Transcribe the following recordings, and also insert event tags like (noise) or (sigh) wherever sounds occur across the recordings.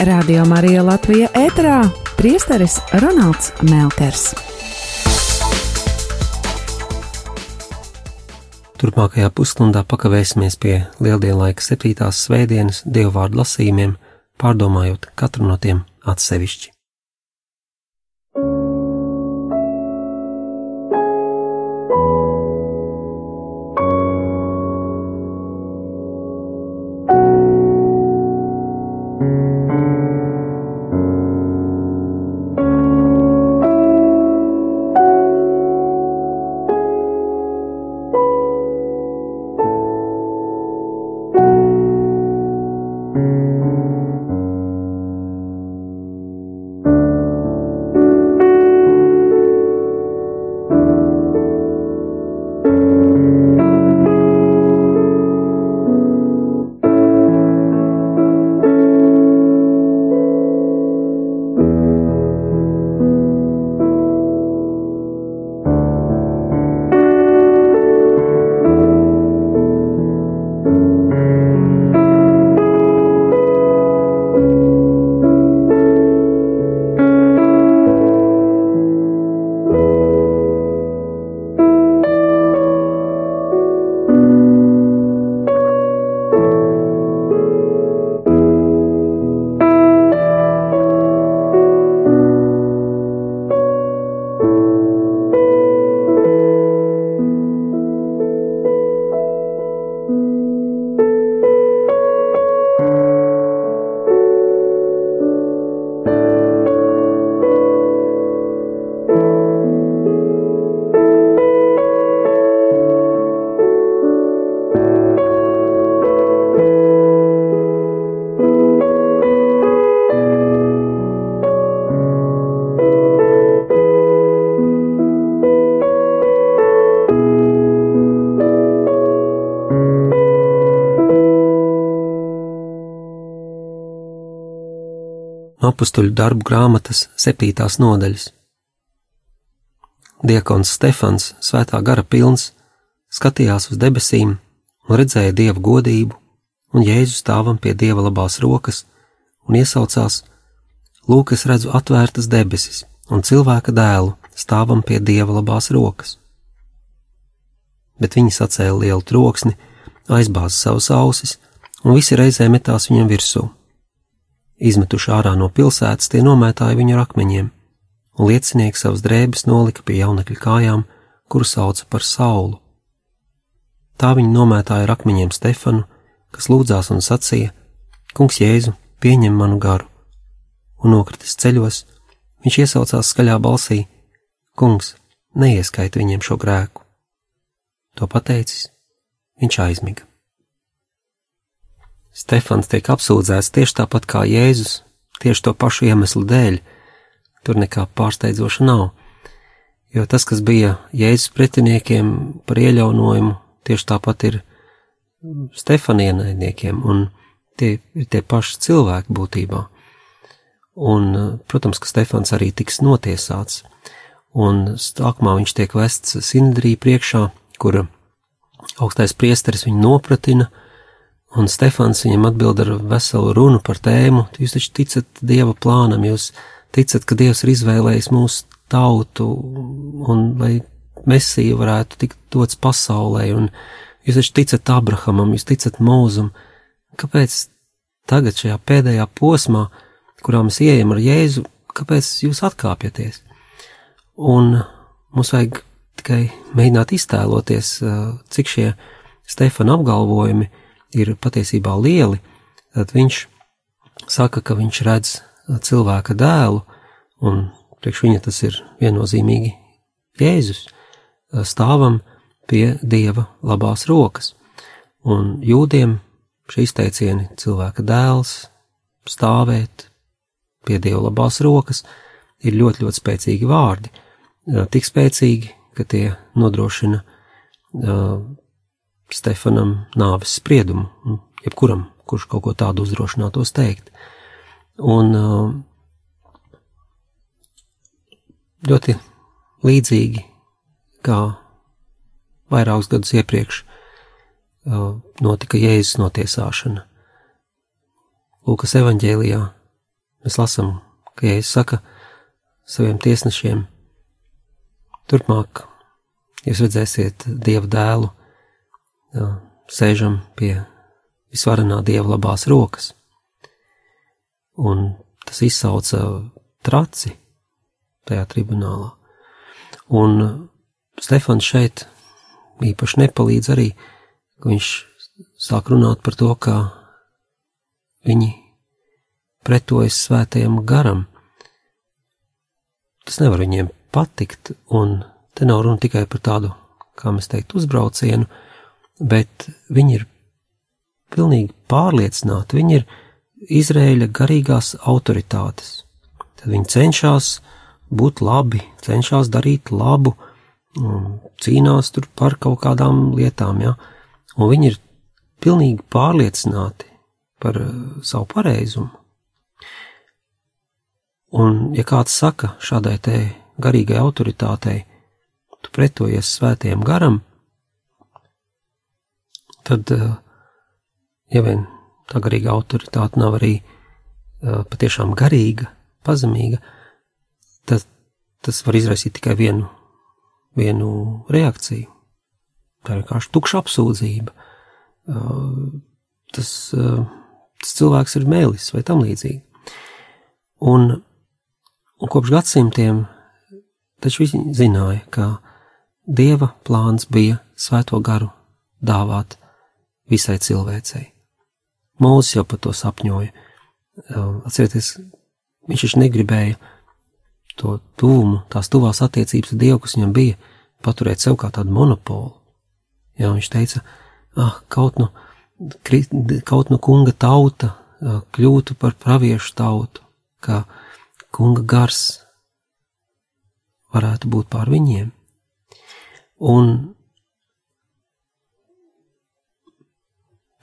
Radio Marija Latvija ēterā priesteris Ronalds Melkers. Turpmākajā pusstundā pakavēsimies pie lieldienlaika septītās svētdienas dievvvārdu lasījumiem, pārdomājot katru no tiem atsevišķi. Apstuļu darbu grāmatas septītās nodaļas. Diekons Stefans, svētā gara pilns, skatījās uz debesīm un redzēja dievu godību, un Jēzu stāvam pie dieva labās rokas, un iesaucās: Lūk, es redzu atvērtas debesis un cilvēka dēlu stāvam pie dieva labās rokas. Bet viņi sacēla lielu troksni, aizbāza savas ausis, un visi reizē metās viņam virsū. Izmetuši ārā no pilsētas, tie nomētāja viņu ar akmeņiem, un liecinieki savas drēbes nolika pie jaunekļa kājām, kuru sauca par saulu. Tā viņi nomētāja ar akmeņiem Stefanu, kas lūdzās un sacīja: Kungs Jēzu, pieņem manu garu, un nokritis ceļos, viņš iesaucās skaļā balsī: Kungs, neieskaita viņiem šo grēku. To pateicis, viņš aizmiga. Stefans tiek apsūdzēts tieši tāpat kā Jēzus, tieši to pašu iemeslu dēļ. Tur nekā pārsteidzoša nav. Jo tas, kas bija Jēzus pretiniekiem par ieļaunojumu, tieši tāpat ir Stefana ienaidniekiem, un tie ir tie paši cilvēki būtībā. Un, protams, ka Stefans arī tiks notiesāts, un sākumā viņš tiek vests Sindrī priekšā, kur augstais priesteris viņu nopratina, Un Stefans viņam atbild ar veselu runu par tēmu: Jūs taču ticat Dieva plānam, jūs ticat, ka Dievs ir izvēlējis mūsu tautu un lai Mesija varētu tikt dots pasaulē, un jūs taču ticat Abrahamam, jūs ticat Mūzum. Kāpēc tagad šajā pēdējā posmā, kurā mēs ieejam ar Jēzu, kāpēc jūs atkāpjaties? Un mums vajag tikai mēģināt iztēloties, cik šie Stefana apgalvojumi ir patiesībā lieli, tad viņš saka, ka viņš redz cilvēka dēlu, un priekš viņa tas ir viennozīmīgi Jēzus, stāvam pie Dieva labās rokas. Un jūdiem šī izteicieni cilvēka dēls, stāvēt pie Dieva labās rokas, ir ļoti, ļoti spēcīgi vārdi. Tik spēcīgi, ka tie nodrošina Stefanam nāves spriedumu, jebkuram, kurš kaut ko tādu uzdrošinātos teikt. Un ļoti līdzīgi kā vairākus gadus iepriekš notika Jēzus notiesāšana. Lūkas evanģēlijā Mēs lasām, ka Jēzus saka saviem tiesnešiem, turpmāk jūs redzēsiet Dieva dēlu, sēžam pie visvarenā Dieva labās rokas. Un tas izsauca traci tajā tribunālā. Un Stefans šeit īpaši nepalīdz arī, ka viņš sāk runāt par to, ka viņi pretojas svētajam garam. Tas nevar viņiem patikt, un te nav runa tikai par tādu, kā mēs teiktu, uzbraucienu, bet viņi ir pilnīgi pārliecināti, viņi ir Izrēļa garīgās autoritātes. Tad viņi cenšas būt labi, cenšas darīt labu, cīnās tur par kaut kādām lietām, ja, un viņi ir pilnīgi pārliecināti par uh, savu pareizumu. Un, ja kāds saka šādai te garīgai autoritātei, tu pretojies svētajam garam, tad, uh, ja vien tā garīga autoritāte nav arī uh, patiešām garīga, pazemīga, tad tas var izraisīt tikai vienu, vienu reakciju. Tā ir vienkārši tukša apsūdzība. Uh, tas, tas cilvēks ir mēlis vai tam līdzīgi. Un, un kopš gadsimtiem taču viņi zināja, ka Dieva plāns bija svēto garu dāvāt visai cilvēcei. Mūzis jau par to sapņoja. Atcerieties, viņš taču negribēja to tuvumu, tās tuvās attiecības ar Dievu, kas viņam bija, paturēt sev kā tādu monopolu. Jā, viņš teica, ah, kaut nu, kaut nu kunga tauta kļūtu par praviešu tautu, ka kunga gars varētu būt pār viņiem. Un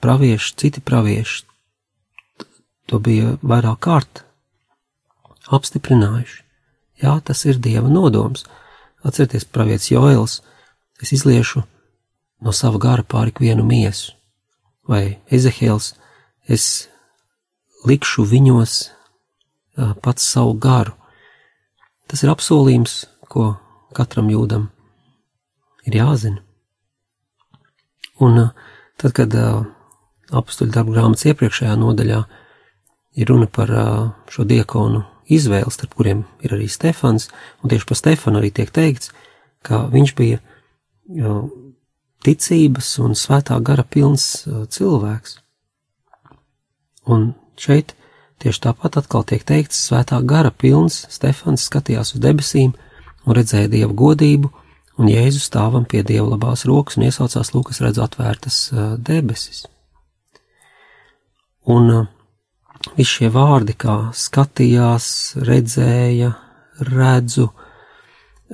pravieši, citi pravieši to bija vairāk kārt apstiprinājuši. Jā, tas ir Dieva nodoms. Atcerieties, pravietis Joēls, es izliešu no sava gara pāri vienu miesu, vai Ezehēls, es likšu viņos pats savu garu. Tas ir apsolījums, ko katram jūdam ir jāzina. Un tad, kad apstuļu darbu grāmatas iepriekšējā nodaļā ir runa par šo diakonu izvēli, starp kuriem ir arī Stefans, un tieši par Stefanu arī tiek teikts, ka viņš bija ticības un svētā gara pilns cilvēks. Un šeit tieši tāpat atkal tiek teikts, svētā gara pilns Stefans skatījās uz debesīm un redzēja dievu godību, un Jēzus stāvam pie dieva labās rokas un iesaucās Lūkas redz atvērtas debesis. Un uh, visi šie vārdi, kā skatījās, redzēja, redzu,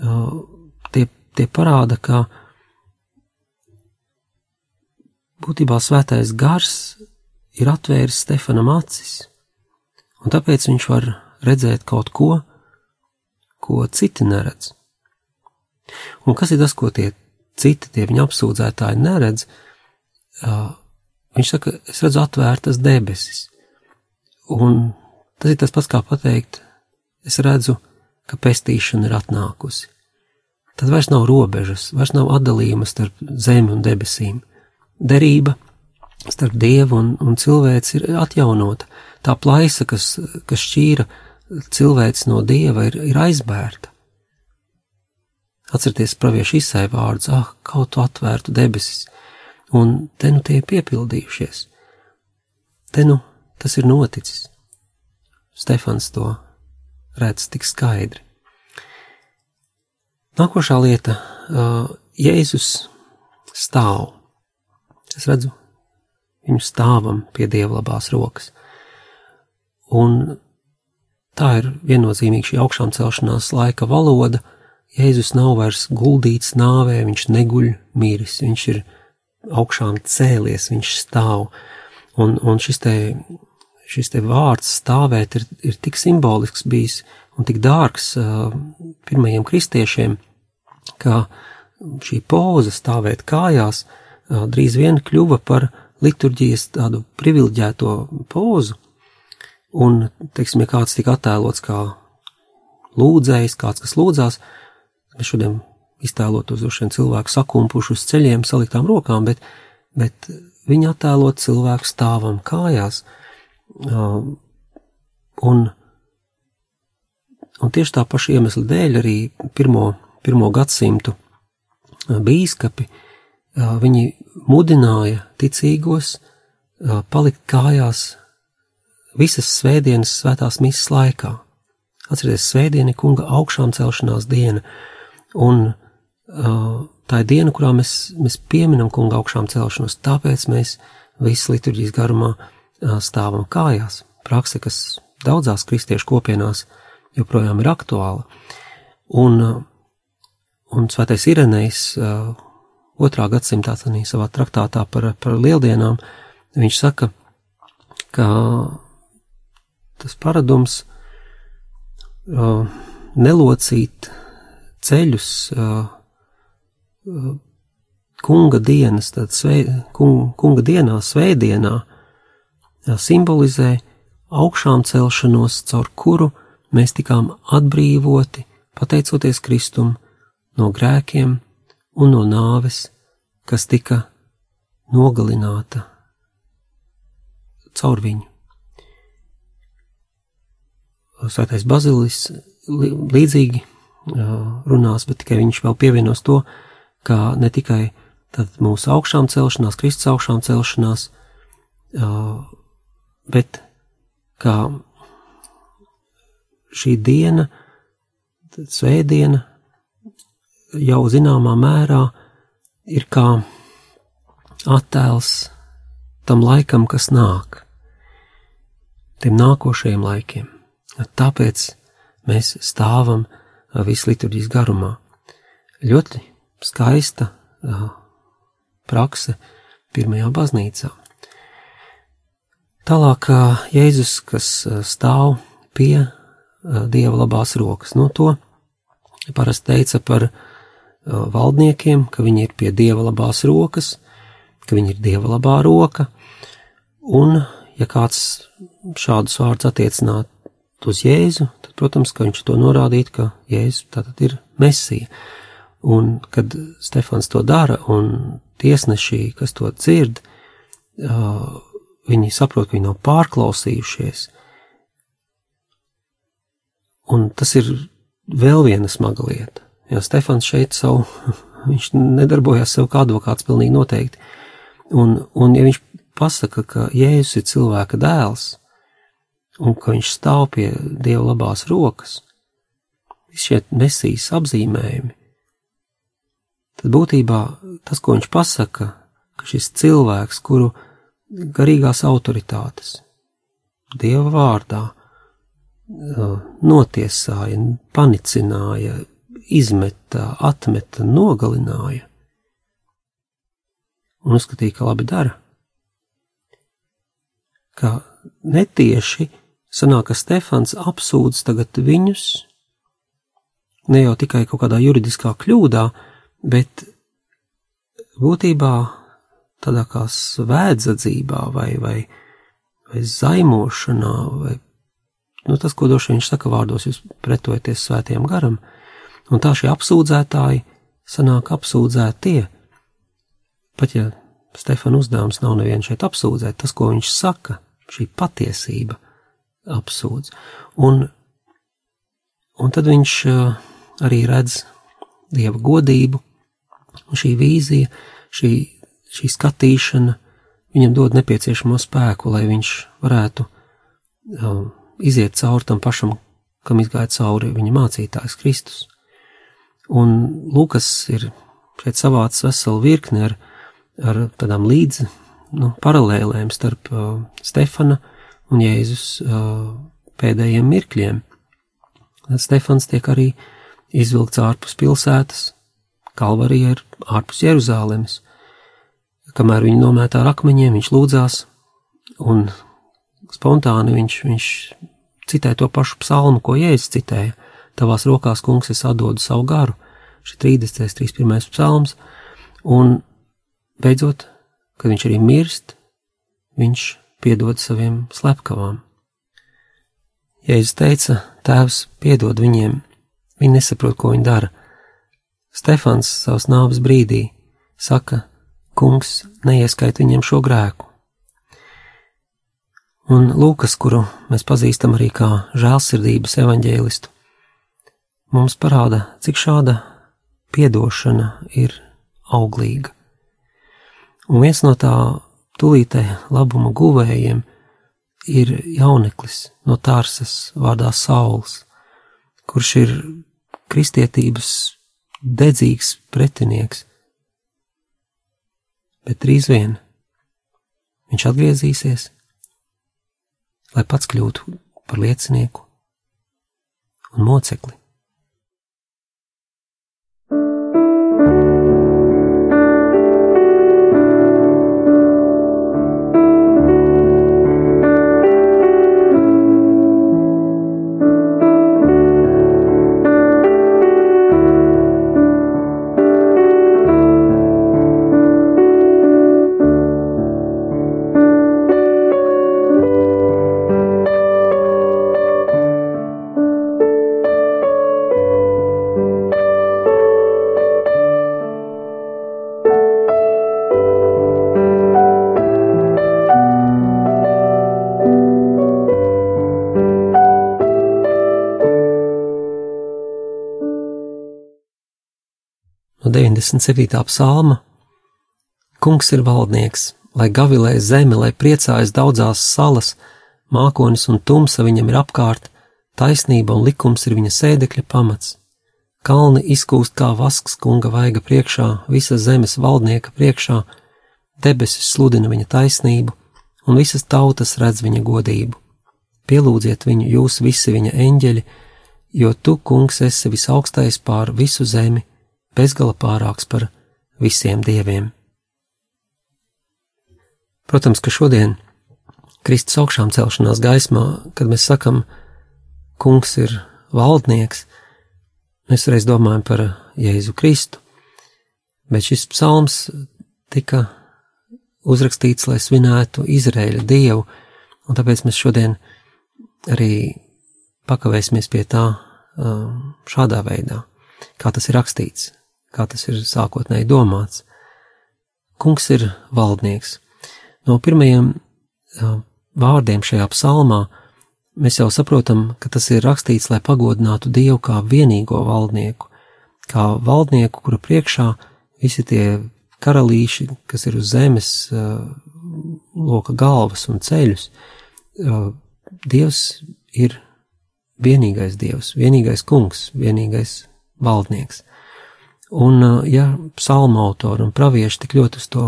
uh, tie, tie parāda, ka būtībā svētais gars ir atvēris Stefanam acis, un tāpēc viņš var redzēt kaut ko, ko citi neredz. Un kas ir tas, ko tie citi, tie viņa apsūdzētāji neredz? Uh, Viņš saka, es redzu atvērtas debesis. Un tas ir tas pats, kā pateikt, es redzu, ka pestīšana ir atnākusi. Tad vairs nav robežas, vairs nav atdalījuma starp zemi un debesīm. Derība starp dievu un, un cilvēci ir atjaunota. Tā plaisa, kas, kas šķīra cilvēks no dieva, ir, ir aizbērta. Atcerieties, praviešu izsai vārdus, ah, kaut tu atvērtu debesis, un te nu tie ir piepildījušies. Te nu tas ir noticis. Stefans to redz tik skaidri. Nākošā lieta uh, - Jēzus stāv. Es redzu viņu stāvam pie dieva labās rokas. Un tā ir viennozīmīgi šī augšām celšanās laika valoda. Jēzus nav vairs guldīts nāvē, viņš neguļ miris, viņš ir augšām cēlies, viņš stāv. Un, un šis, te, šis te vārds stāvēt ir, ir tik simbolisks bijis un tik dārgs uh, pirmajiem kristiešiem, ka šī poza stāvēt kājās uh, drīz vien kļuva par liturģijas tādu privileģēto pozu, Un, teiksim, ja kāds tika attēlots kā lūdzējs, kāds, kas lūdzās, mēs šodien iztēlot uz šiem cilvēku sakumpušu uz ceļiem, saliktām rokām, bet, bet viņi attēlot cilvēku stāvam kājās. Uh, un, un tieši tā paša iemesla dēļ arī pirmo, pirmo gadsimtu uh, bīskapi, uh, viņi mudināja ticīgos palikt kājās visas svētdienas svētās misas laikā. Atcerieties, svētdiena ir kunga augšām celšanās diena, un tā ir diena, kurā mēs, mēs pieminam kunga augšām celšanos, tāpēc mēs visas liturģijas garumā stāvam kājās. Prakse, kas daudzās kristiešu kopienās joprojām ir aktuāla. Un, un svētais Irenejs otrā gadsimtā savā traktātā par, par lieldienām, viņš saka, ka tas paradums nelocīt ceļus kunga dienas, tad svē, kung, kunga dienā, svētdienā, simbolizē augšām celšanos, caur kuru mēs tikām atbrīvoti, pateicoties Kristum, no grēkiem un no nāves, kas tika nogalināta caur viņu. Svētais Bazilis līdzīgi runās, bet tikai viņš vēl pievienos to, kā ne tikai mūsu augšām celšanās, Kristus augšām celšanās, bet kā šī diena, svētdiena, jau zināmā mērā ir kā attēls tam laikam, kas nāk, tiem nākošajiem laikiem. Tāpēc mēs stāvam visu liturģijas garumā. Ļoti skaista prakse pirmajā baznīcā. Tālāk Jēzus, kas stāv pie Dieva labās rokas, no to parasti teica par valdniekiem, ka viņi ir pie Dieva labās rokas, ka viņi ir Dieva labā roka, un, ja kāds šādus vārdus attiecinātu uz Jēzu, tad, protams, ka viņš to norādītu, ka Jēzus tātad ir Mesija. Un, kad Stefans to dara, un tiesneši, kas to dzird, viņi saprot, ka viņi nav pārklausījušies. Un tas ir vēl viena smaga lieta. Jo Stefans šeit savu, (laughs) viņš nedarbojās sev kā advokāts pilnīgi noteikti. Un, un ja viņš pasaka, ka Jēzus ir cilvēka dēls, un ka viņš stāv pie Dieva labās rokas, visi šie mesijas apzīmējumi, tad būtībā tas, ko viņš pasaka, ka šis cilvēks, kuru garīgās autoritātes Dieva vārdā notiesāja, panicināja, izmeta, atmeta, nogalināja un uzskatīja, ka labi dara. Ka netieši sanāk, ka Stefans apsūdz tagad viņus ne jau tikai kaut kādā juridiskā kļūdā, bet būtībā tādā kā svētzadzībā vai, vai, vai zaimošanā, vai nu, tas, ko droši viņš saka vārdos, jūs pretojaties svētiem garam, un tā šie apsūdzētāji sanāk apsūdzētie. Pat ja Stefana uzdevums nav nevienu šeit apsūdzēt, tas, ko viņš saka, šī patiesība apsūdz. Un, un tad viņš arī redz dieva godību, Un šī vīzija, šī, šī skatīšana viņam dod nepieciešamo spēku, lai viņš varētu um, iziet cauri tam pašam, kam izgāja cauri viņa mācītājs Kristus. Un Lukas ir šeit savāds veselu virkni ar, ar tādām līdzi, nu, paralēlēm starp uh, Stefana un Jēzus uh, pēdējiem mirkļiem. Tad Stefans tiek arī izvilkts ārpus pilsētas, Kalvarija ir ārpus Jeruzālēmas. Kamēr viņi nomētā ar akmeņiem, viņš lūdzās, un spontāni viņš, viņš citē to pašu psalmu, ko Jēzus citēja. Tavās rokās, kungs, es atdodu savu garu. Šī 30. 31. psalms, un beidzot, kad viņš arī mirst, viņš piedod saviem slepkavām. Jēzus teica, Tēvs, piedod viņiem, viņi nesaprot, ko viņi dara. Stefans savas nāves brīdī saka, Kungs, neieskait viņiem šo grēku. Un Lūkas, kuru mēs pazīstam arī kā žēlsirdības evaņģēlistu, mums parāda, cik šāda piedošana ir auglīga. Un viens no tā tūlītē labuma guvējiem ir jauneklis no Tārsas vārdā Sauls, kurš ir kristietības dedzīgs pretinieks, bet drīz vien viņš atgriezīsies lai pats kļūtu par liecinieku un mocekli. 97. psalma. Kungs ir valdnieks, lai gavilē zemi, lai priecājas daudzās salas, mākonis un tumsa viņam ir apkārt, taisnība un likums ir viņa sēdekļa pamats. Kalni izkūst kā vasks kunga vaiga priekšā, visa zemes valdnieka priekšā, debesis sludina viņa taisnību, un visas tautas redz viņa godību. Pielūdziet viņu, jūs visi viņa eņģeļi, jo tu, kungs, esi visaugstais pār visu zemi, bezgala pārāks par visiem dieviem. Protams, ka šodien, Kristus augšām celšanās gaismā, kad mēs sakam, kungs ir valdnieks, mēs reiz domājam par Jēzu Kristu, bet šis psalms tika uzrakstīts, lai svinētu Izraēļa dievu, un tāpēc mēs šodien arī pakavēsimies pie tā um, šādā veidā, kā tas ir rakstīts kā tas ir sākotnēji domāts. Kungs ir valdnieks. No pirmajiem vārdiem šajā psalmā mēs jau saprotam, ka tas ir rakstīts, lai pagodinātu Dievu kā vienīgo valdnieku, kā valdnieku, kura priekšā visi tie karalīši, kas ir uz zemes loka galvas un ceļus, Dievs ir vienīgais Dievs, vienīgais kungs, vienīgais valdnieks. Un, ja psalma autori un pravieši tik ļoti uz to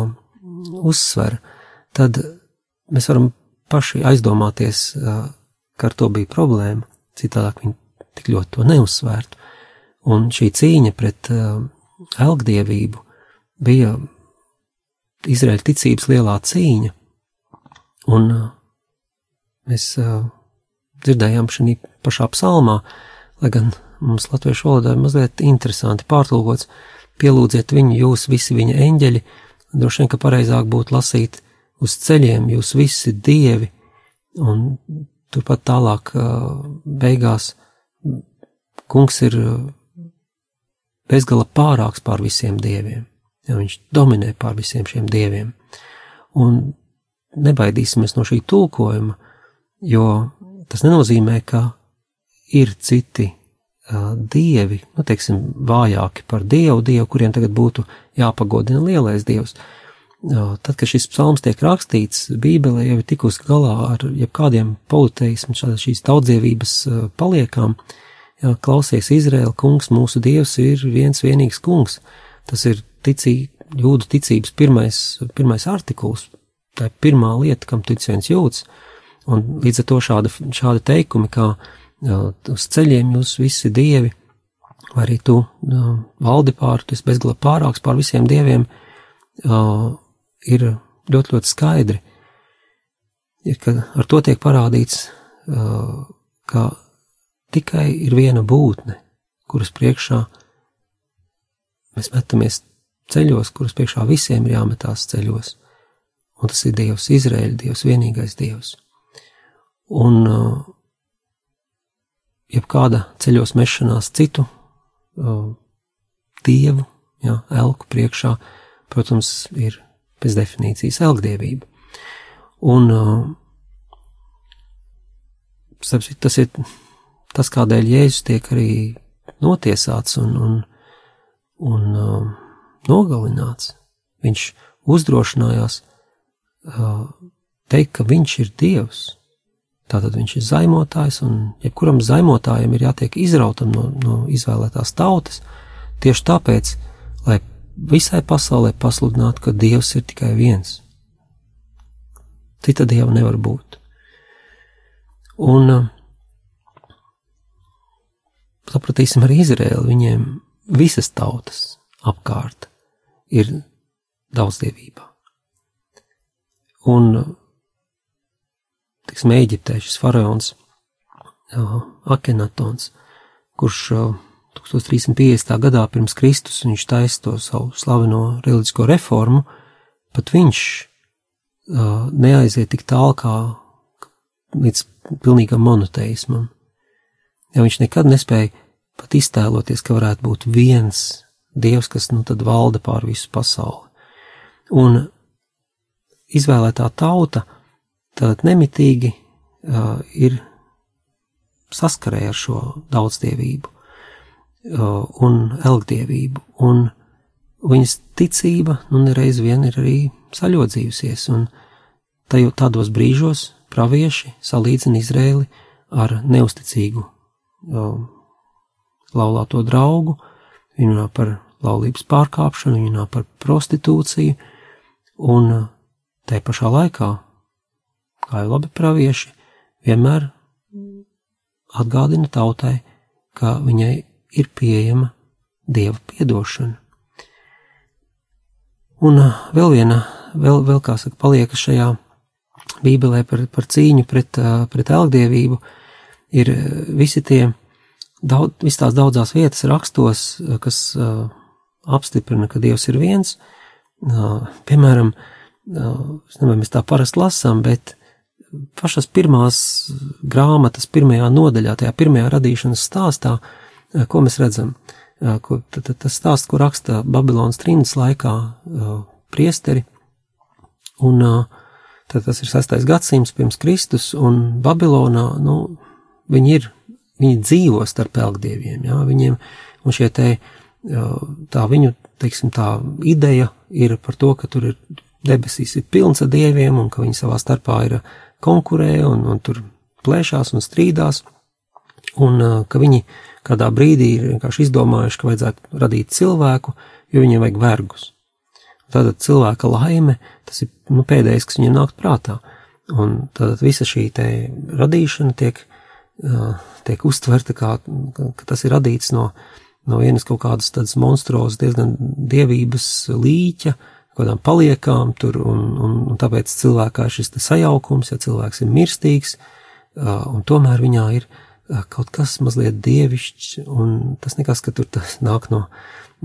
uzsver, tad mēs varam paši aizdomāties, ka ar to bija problēma, citādāk viņi tik ļoti to neuzsvērtu. Un šī cīņa pret uh, elgdievību bija Izraēļa ticības lielā cīņa, un mēs dzirdējām šī pašā psalmā, lai gan mums latviešu valodā ir mazliet interesanti pārtulkots, pielūdziet viņu, jūs visi viņa eņģeļi, droši vien, ka pareizāk būtu lasīt uz ceļiem, jūs visi dievi, un turpat tālāk beigās kungs ir bezgala pārāks pār visiem dieviem, ja viņš dominē pār visiem šiem dieviem. Un nebaidīsimies no šī tulkojuma, jo tas nenozīmē, ka ir citi dievi, nu, teiksim, vājāki par dievu, dievu, kuriem tagad būtu jāpagodina lielais dievs. Tad, kad šis psalms tiek rakstīts, Bībele jau ir tikusi galā ar jebkādiem politeismu, šīs tautsdievības paliekām. Jā, klausies, Izraēla kungs, mūsu dievs ir viens vienīgs kungs. Tas ir ticī, jūdu ticības pirmais, pirmais artikuls. Tā ir pirmā lieta, kam tic viens jūds. Un līdz ar to šāda, šāda teikumi, kā uh, uz ceļiem jūs visi dievi, vai arī tu valdi pār, tu esi bezgalā pārāks pār visiem dieviem, ir ļoti, ļoti skaidri. Ir, ka ar to tiek parādīts, ka tikai ir viena būtne, kuras priekšā mēs metamies ceļos, kuras priekšā visiem ir jāmetās ceļos, un tas ir Dievs, Izraēļa Dievs, vienīgais Dievs. Un uh, jebkāda ceļos mešanās citu uh, dievu, jā, elku priekšā, protams, ir pēc definīcijas elgdievība. Un uh, tas ir tas, kādēļ Jēzus tiek arī notiesāts un, un, un uh, nogalināts. Viņš uzdrošinājās uh, teikt, ka viņš ir Dievs. Tātad viņš ir zaimotājs, un jebkuram zaimotājam ir jātiek izrautam no, no izvēlētās tautas, tieši tāpēc, lai visai pasaulē pasludinātu, ka Dievs ir tikai viens. Cita Dieva nevar būt. Un uh, sapratīsim arī Izraēlu, viņiem visas tautas apkārt ir daudzdievībā. Un, tiksim, Eģiptē šis faraons Akenatons, kurš 1350. gadā pirms Kristus viņš taisa to savu slaveno reliģisko reformu, pat viņš uh, neaiziet tik tālu kā līdz pilnīgam monoteismam. Ja viņš nekad nespēja pat iztēloties, ka varētu būt viens dievs, kas nu tad valda pār visu pasauli. Un izvēlētā tauta tad nemitīgi uh, ir saskarē ar šo daudzdievību uh, un elgdievību, un viņas ticība, nu, nereiz vien ir arī saļodzījusies, un tajos tādos brīžos pravieši salīdzina Izrēli ar neusticīgu uh, laulāto draugu, viņi runā par laulības pārkāpšanu, viņi runā par prostitūciju, un te pašā laikā, kā jau labi pravieši, vienmēr atgādina tautai, ka viņai ir pieejama dieva piedošana. Un uh, vēl viena, vēl, vēl kā saka, paliekas šajā Bībelē par, par cīņu pret, uh, pret elgdievību, ir visi tie daudz, vis tās daudzās vietas rakstos, eh, kas apstiprina, ka Dievs ir viens. Piemēram, es nezinu, mēs tā parasti lasām, bet pašas pirmās grāmatas pirmajā nodaļā, tajā pirmajā radīšanas stāstā, uh, ko mēs redzam, uh, ko, t, t, tas stāsts, ko raksta Babilonas trīnas laikā uh, priesteri, un tad tas ir sastais gadsimts pirms Kristus, un Babilonā, nu, viņi ir viņi dzīvo starp elgdieviem, jā, viņiem, un šie te, tā viņu, teiksim, tā ideja ir par to, ka tur ir debesīs ir pilns ar dieviem, un ka viņi savā starpā ir konkurē, un, un tur plēšās un strīdās, un ka viņi kādā brīdī ir vienkārši izdomājuši, ka vajadzētu radīt cilvēku, jo viņiem vajag vergus. Tātad cilvēka laime, tas ir nu, pēdējais, kas viņam nāk prātā. Un tātad visa šī te radīšana tiek tiek uztverta kā, ka tas ir radīts no, no vienas kaut kādas tādas monstrozas, diezgan dievības līķa, kādām paliekām tur, un, un, un tāpēc cilvēkā ir šis sajaukums, ja cilvēks ir mirstīgs, un tomēr viņā ir kaut kas mazliet dievišķs, un tas nekas, ka tur tas nāk no,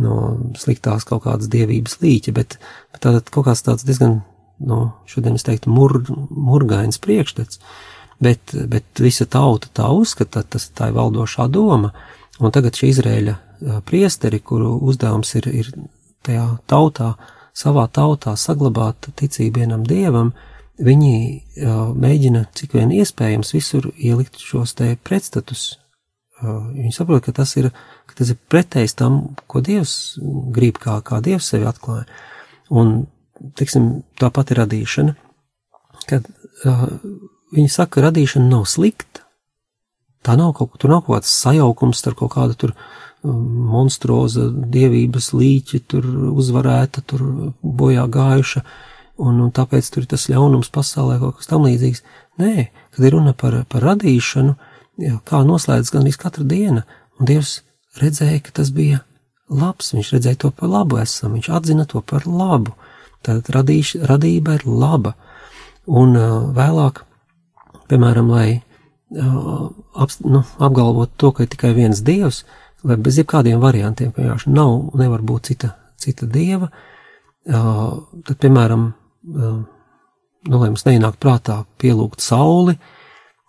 no sliktās kaut kādas dievības līķa, bet, bet tātad kaut kāds tāds diezgan, no, šodien es teiktu, mur, murgains priekšstats. Uh, bet, bet visa tauta tā uzskata, tas tā ir valdošā doma, un tagad šī Izrēļa priesteri, kuru uzdevums ir, ir tajā tautā, savā tautā saglabāt ticību vienam dievam, viņi uh, mēģina cik vien iespējams visur ielikt šos te pretstatus. Uh, viņi saprot, ka tas ir, ka tas ir pretējs tam, ko Dievs grib, kā, kā Dievs sevi atklāja. Un, teiksim, tāpat ir radīšana, kad uh, Viņi saka, ka radīšana nav slikta. Tā nav kaut, tur nav kaut kāds sajaukums starp kaut kādu tur um, monstroza dievības līķi, tur uzvarēta, tur bojā gājuša, un, un tāpēc tur ir tas ļaunums pasaulē kaut kas tam līdzīgs. Nē, kad ir runa par, par radīšanu, jā, kā noslēdz gan visu katra diena, un Dievs redzēja, ka tas bija labs, viņš redzēja to par labu esam, viņš atzina to par labu. Tad radīš, radība ir laba. Un uh, vēlāk piemēram, lai uh, ap, nu, apgalvotu to, ka ir tikai viens dievs, vai bez jebkādiem variantiem, ka vienkārši nav, nevar būt cita, cita dieva, uh, tad, piemēram, uh, nu, lai mums neienāk prātā pielūgt sauli,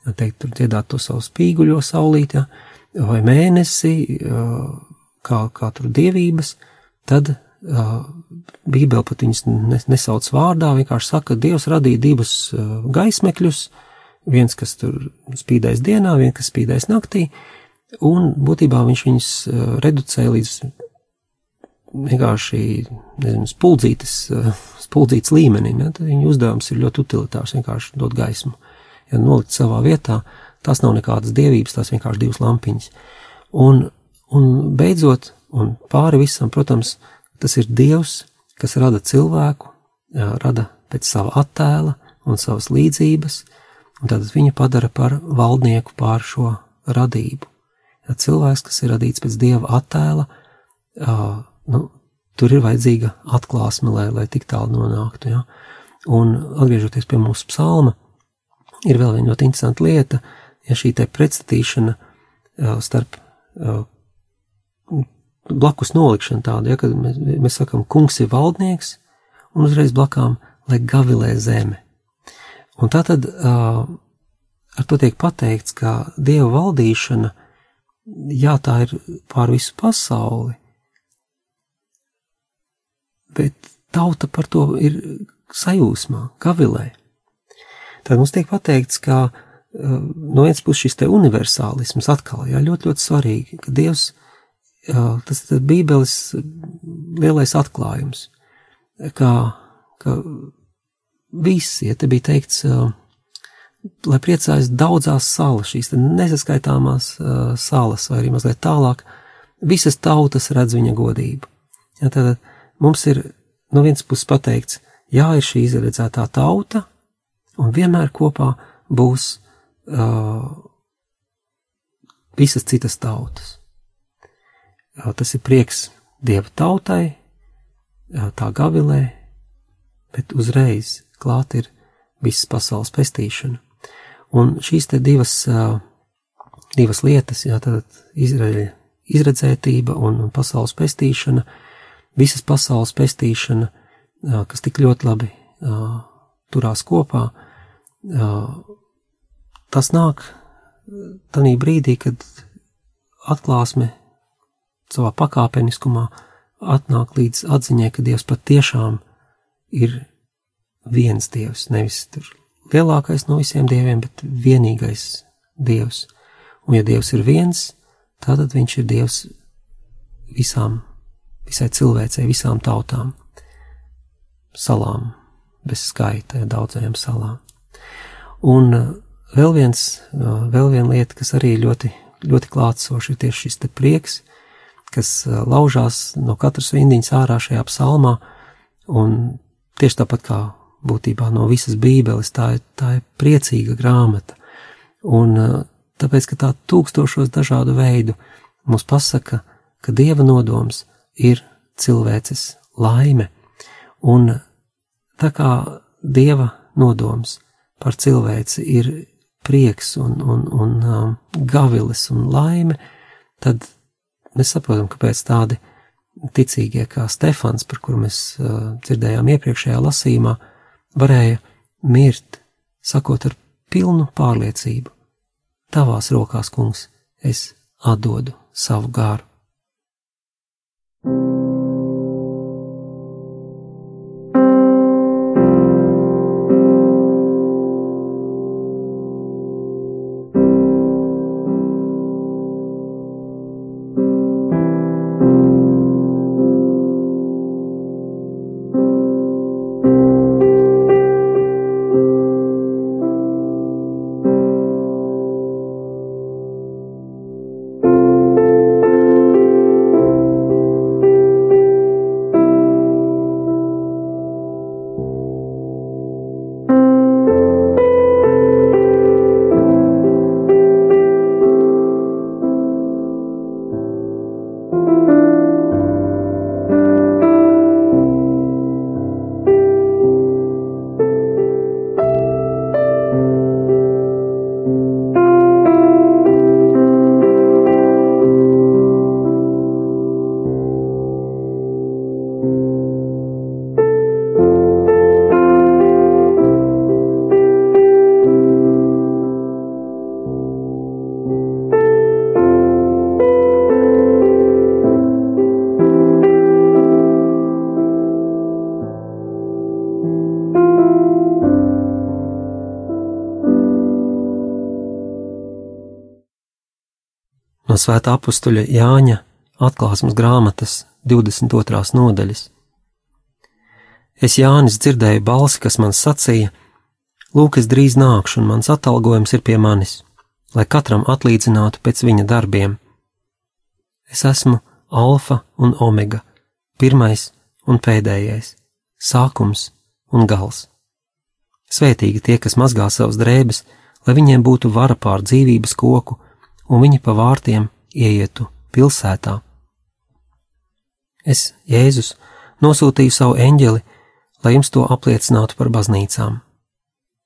teikt, tur dziedāt to savu spīguļo saulīt, ja, vai mēnesi, kā, kā tur dievības, tad uh, Bībele pat viņas nesauc vārdā, vienkārši saka, ka Dievs radīja divus uh, gaismekļus, viens, kas tur spīdēs dienā, viens, kas spīdēs naktī, un būtībā viņš viņus uh, reducēja līdz vienkārši, nezinu, spuldzītas, uh, spuldzītas līmenim, ja, tad viņa uzdevums ir ļoti utilitārs, vienkārši dot gaismu. Ja nolikt savā vietā, tās nav nekādas dievības, tās vienkārši divas lampiņas. Un, un beidzot, un pāri visam, protams, tas ir Dievs, kas rada cilvēku, jā, rada pēc sava attēla un savas līdzības, un tad viņu padara par valdnieku pār šo radību. Cilvēks, kas ir radīts pēc dieva attēla, uh, nu, tur ir vajadzīga atklāsme, lai, lai tik tālu nonāktu. Ja? Un atgriežoties pie mūsu psalma, ir vēl viena ļoti interesanta lieta, ja šī te pretstatīšana uh, starp uh, blakus nolikšana tāda, ja, kad mēs, mēs sakam, kungs ir valdnieks, un uzreiz blakām, lai gavilē zeme. Un tā tad uh, ar to tiek pateikts, ka Dieva valdīšana, jā, tā ir pār visu pasauli, bet tauta par to ir sajūsmā, gavilē. Tad mums tiek pateikts, ka uh, no vienas puses šis te universālisms atkal, jā, ļoti, ļoti svarīgi, ka Dievs tas ir Bībeles lielais atklājums, kā, ka visi, ja te bija teikts, lai priecājas daudzās salas, šīs nesaskaitāmās salas, vai arī mazliet tālāk, visas tautas redz viņa godību. Ja, tad mums ir no vienas puses pateikts, jā, ir šī izredzētā tauta, un vienmēr kopā būs uh, visas citas tautas. Tas ir prieks dieva tautai, tā gavilē, bet uzreiz klāt ir visas pasaules pestīšana. Un šīs te divas, divas lietas, jā, tad Izraēļa izredzētība un pasaules pestīšana, visas pasaules pestīšana, kas tik ļoti labi turās kopā, tas nāk tanī brīdī, kad atklāsme savā pakāpeniskumā atnāk līdz atziņai, ka Dievs patiešām ir viens Dievs, nevis tur lielākais no visiem dieviem, bet vienīgais Dievs. Un ja Dievs ir viens, tad viņš ir Dievs visām, visai cilvēcei, visām tautām, salām, bez skaita, daudzajām salām. Un uh, vēl viens, uh, vēl viena lieta, kas arī ļoti, ļoti klātsoši ir tieši šis prieks, kas laužās no katras vindiņas ārā šajā psalmā, un tieši tāpat kā būtībā no visas bībeles, tā ir, tā ir priecīga grāmata, un tāpēc, ka tā tūkstošos dažādu veidu mums pasaka, ka Dieva nodoms ir cilvēces laime, un tā kā Dieva nodoms par cilvēci ir prieks un, un, un um, gavilis un laime, tad Mēs saprotam, kāpēc tādi ticīgie kā Stefans, par kuru mēs uh, dzirdējām iepriekšējā lasījumā, varēja mirt, sakot ar pilnu pārliecību: Tavās rokās, kungs, es atdodu savu gāru. No Svētā apstuļa Jāņa atklāsmes grāmatas 22. nodaļas. Es Jānis dzirdēju balsi, kas man sacīja: Lūk, es drīz nākšu, un mans atalgojums ir pie manis, lai katram atlīdzinātu pēc viņa darbiem. Es esmu Alfa un Omega, pirmais un pēdējais, sākums un gals. Svētīgi tie, kas mazgā savas drēbes, lai viņiem būtu vara pār dzīvības koku, un viņi pa vārtiem ieietu pilsētā. Es, Jēzus, nosūtīju savu eņģeli, lai jums to apliecinātu par baznīcām.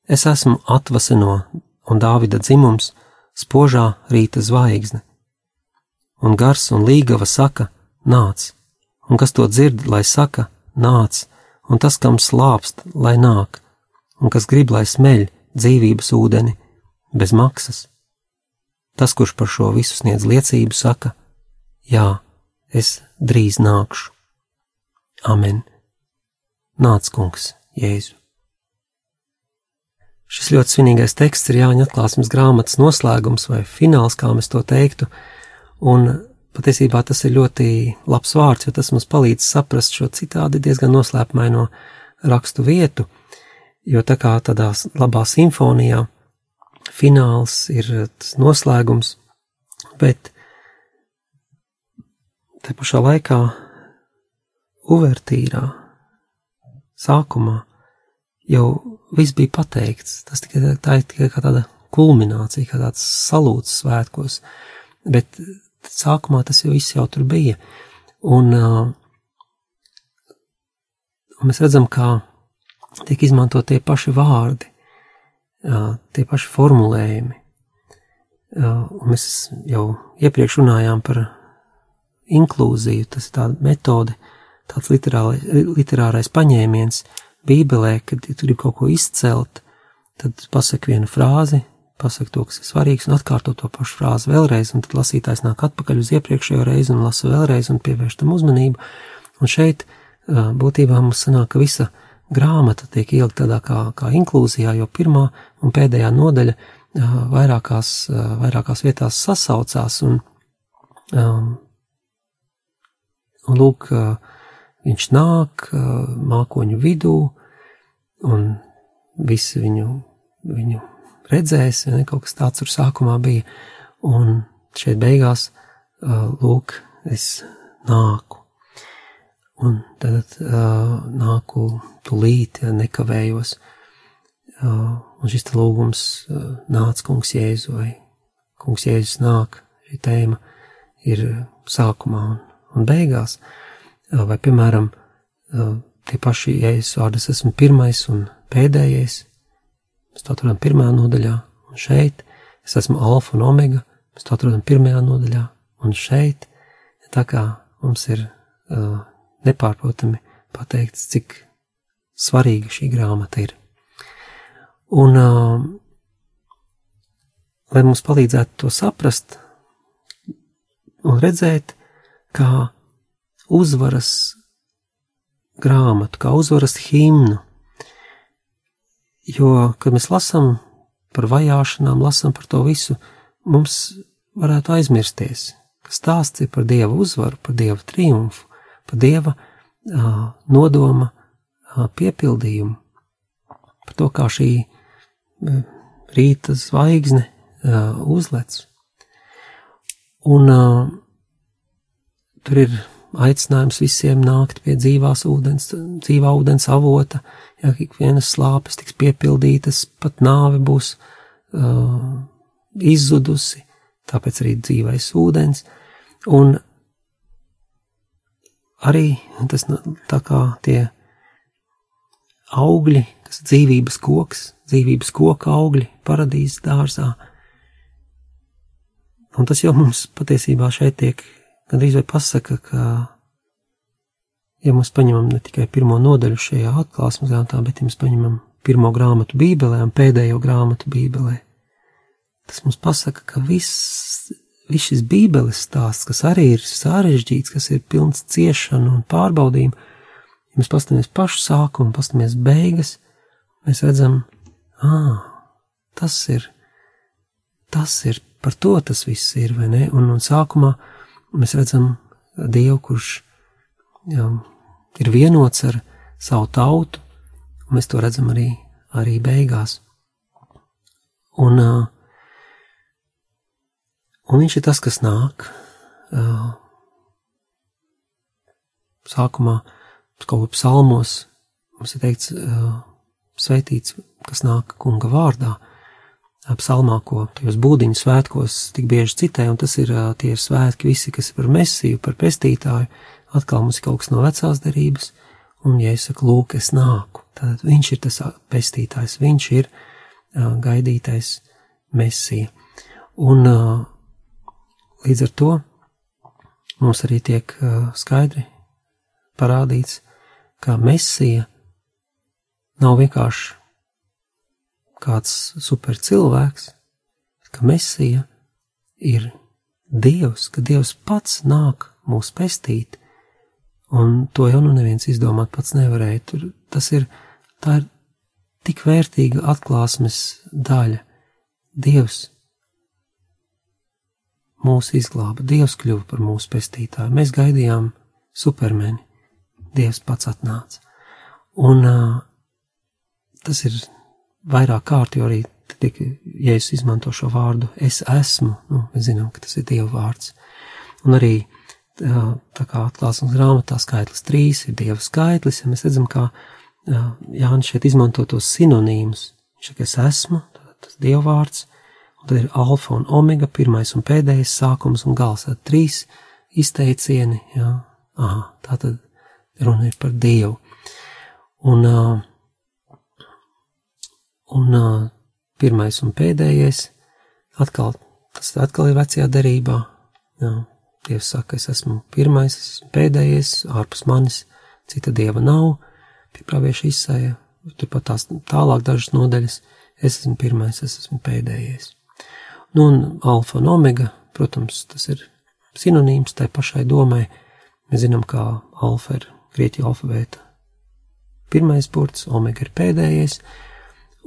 Es esmu atvasino un Dāvida dzimums, spožā rīta zvaigzne. Un gars un līgava saka, nāc, un kas to dzird, lai saka, nāc, un tas, kam slāpst, lai nāk, un kas grib, lai smeļ dzīvības ūdeni, bez maksas. Tas, kurš par šo visu sniedz liecību, saka: Jā, es drīz nākšu. Amen. Nāc, kungs, Jēzu. Šis ļoti svinīgais teksts ir Jāņa atklāsmes grāmatas noslēgums vai fināls, kā mēs to teiktu, un patiesībā tas ir ļoti labs vārds, jo tas mums palīdz saprast šo citādi diezgan noslēpumaino rakstu vietu, jo tā kā tādā labā simfonijā fināls ir tas noslēgums, bet te pašā laikā uvertīrā, sākumā jau viss bija pateikts. Tas tikai tā ir tikai kā tāda kulminācija, kā tāds salūts svētkos, bet sākumā tas jau viss jau tur bija. Un, uh, un mēs redzam, kā tiek izmantot tie paši vārdi, tie paši formulējumi. Un mēs jau iepriekš runājām par inklūziju, tas ir tāda metode, tāds literārais, literārais paņēmiens Bībelē, kad ja tu gribi kaut ko izcelt, tad pasaki vienu frāzi, pasaki to, kas ir svarīgs, un atkārto to pašu frāzi vēlreiz, un tad lasītājs nāk atpakaļ uz iepriekšējo reizi un lasa vēlreiz un pievērš tam uzmanību. Un šeit būtībā mums sanāk, ka visa grāmata tiek ielikt tādā kā, kā inklūzijā, jo pirmā un pēdējā nodaļa vairākās, vairākās vietās sasaucās, un, un lūk, viņš nāk mākoņu vidū, un visi viņu, viņu redzēs, ja ne, kaut kas tāds tur sākumā bija, un šeit beigās, lūk, es nāku. Un tad uh, nāku tūlīt, ja nekavējos. Uh, un šis lūgums uh, nāca kungs Jēzu vai kungs Jēzus nāk. Šī tēma ir sākumā un, un beigās. Uh, vai, piemēram, uh, tie paši Jēzus vārdi, es esmu pirmais un pēdējais. Mēs to atrodam pirmajā nodaļā, un šeit es esmu alfa un omega. Mēs to atrodam pirmajā nodaļā, un šeit tā kā mums ir uh, nepārprotami pateikts, cik svarīga šī grāmata ir. Un, uh, lai mums palīdzētu to saprast un redzēt, kā uzvaras grāmatu, kā uzvaras himnu, jo, kad mēs lasām par vajāšanām, lasām par to visu, mums varētu aizmirsties, ka stāsts ir par Dieva uzvaru, par Dieva triumfu, pa dieva nodoma piepildījumu, par to, kā šī rīta zvaigzne uzlec. Un tur ir aicinājums visiem nākt pie dzīvās ūdens, dzīvā ūdens avota, ja ikvienas slāpes tiks piepildītas, pat nāve būs uh, izzudusi, tāpēc arī dzīvais ūdens. Un arī tas tā kā tie augļi, kas dzīvības koks, dzīvības koka augļi paradīzes dārzā. Un tas jau mums patiesībā šeit tiek gandrīz vai pasaka, ka, ja mēs paņemam ne tikai pirmo nodaļu šajā atklāsmes grāmatā, bet ja mēs paņemam pirmo grāmatu Bībelē un pēdējo grāmatu Bībelē, tas mums pasaka, ka viss viss šis bībeles stāsts, kas arī ir sarežģīts, kas ir pilns ciešanu un pārbaudījumu, ja mēs paskatāmies pašu sākumu, paskatāmies beigas, mēs redzam, ah, tas ir, tas ir par to tas viss ir, vai ne? Un, un sākumā mēs redzam Dievu, kurš jā, ir vienots ar savu tautu, un mēs to redzam arī, arī beigās. Un, un viņš ir tas, kas nāk. Sākumā kaut kā psalmos mums ir teikts, sveitīts, kas nāk kunga vārdā, psalmā, ko tajos būdiņu svētkos tik bieži citē, un tas ir tie ir svētki visi, kas ir par mesiju, par pestītāju, atkal mums ir kaut kas no vecās derības, un, ja es saku, lūk, es nāku, tad viņš ir tas pestītājs, viņš ir uh, gaidītais mesija. Un uh, līdz ar to mums arī tiek uh, skaidri parādīts, ka mesija nav vienkārši kāds super cilvēks, ka mesija ir Dievs, ka Dievs pats nāk mūs pestīt, un to jau nu neviens izdomāt pats nevarēja. Tur tas ir, tā ir tik vērtīga atklāsmes daļa. Dievs mūs izglāba, Dievs kļuva par mūsu pestītāju. Mēs gaidījām supermeni, Dievs pats atnāca. Un uh, tas ir vairāk kārt, jo arī tiek, ja es izmanto šo vārdu, es esmu, nu, mēs zinām, ka tas ir Dieva vārds. Un arī tā kā atklāsmes grāmatā skaitlis trīs ir Dieva skaitlis, ja mēs redzam, kā Jānis šeit izmanto tos sinonīmus. Viņš saka, es esmu, tas Dieva vārds, un tad ir alfa un omega, pirmais un pēdējais sākums un gals, tad trīs izteicieni, jā, aha, tā tad runa ir par Dievu. Un Un pirmais un pēdējais, atkal, tas atkal ir vecajā derībā. Jā, Dievs saka, es esmu pirmais, es esmu pēdējais, ārpus manis cita dieva nav, pie pravieša izsēja, turpat tās tālāk dažas nodaļas, es esmu pirmais, es esmu pēdējais. Nu, un alfa un omega, protams, tas ir sinonīms tai pašai domai. Mēs zinām, kā alfa ir grieķu alfabēta. Pirmais burts, omega ir pēdējais,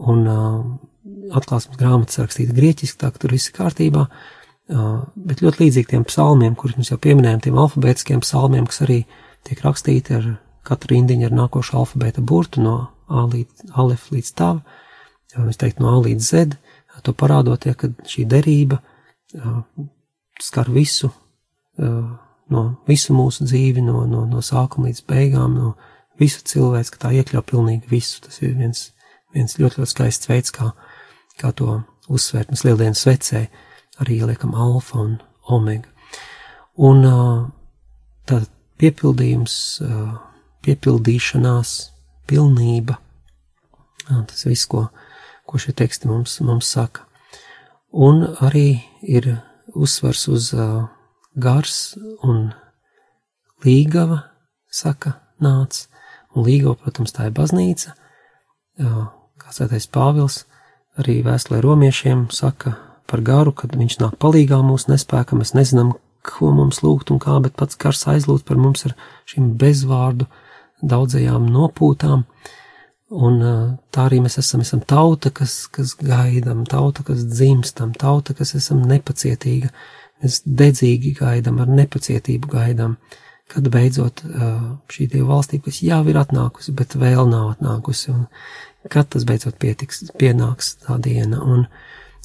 un uh, atklāsmes grāmatas rakstīta grieķiski, tā ka tur viss ir kārtībā, uh, bet ļoti līdzīgi tiem psalmiem, kurus mēs jau pieminējām, tiem alfabētiskiem psalmiem, kas arī tiek rakstīti ar katru rindiņu ar nākošu alfabēta burtu no A līdz Alef līdz Tav, mēs teikt no A līdz Z, to parādot, ja, ka šī derība skar visu, no visu mūsu dzīvi, no, no, no sākuma līdz beigām, no visu cilvēku, ka tā iekļauj pilnīgi visu. Tas ir viens viens ļoti, ļoti skaists veids, kā, kā to uzsvērt. Mēs lieldienas vecē arī ieliekam alfa un omega. Un tad piepildījums, piepildīšanās, pilnība, tas viss, ko, ko šie teksti mums, mums saka. Un arī ir uzsvars uz gars un līgava, saka, nāc, un līgava, protams, tā ir baznīca, kā sētais Pāvils arī vēstulē romiešiem saka par garu, kad viņš nāk palīgā mūsu nespēkam, mēs nezinām, ko mums lūgt un kā, bet pats gars aizlūdz par mums ar šīm bezvārdu daudzajām nopūtām. Un tā arī mēs esam, esam tauta, kas, kas gaidām, tauta, kas dzimstam, tauta, kas esam nepacietīga, mēs dedzīgi gaidām, ar nepacietību gaidām, kad beidzot šī Dieva valstība, kas jau ir atnākusi, bet vēl nav atnākusi, un kad tas beidzot pietiks, pienāks tā diena. Un,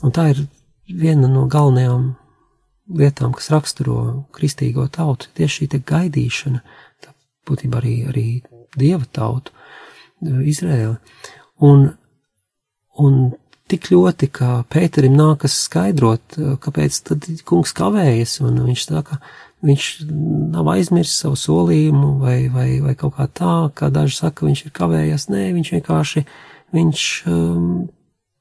un tā ir viena no galvenajām lietām, kas raksturo kristīgo tautu, tieši šī gaidīšana, tā būtībā arī, arī dieva tautu, Izrēli. Un, un tik ļoti, ka Pēterim nākas skaidrot, kāpēc tad kungs kavējas, un viņš saka, viņš nav aizmirsis savu solījumu vai, vai, vai kaut kā tā, kā daži saka, viņš ir kavējies. Nē, viņš vienkārši, viņš um,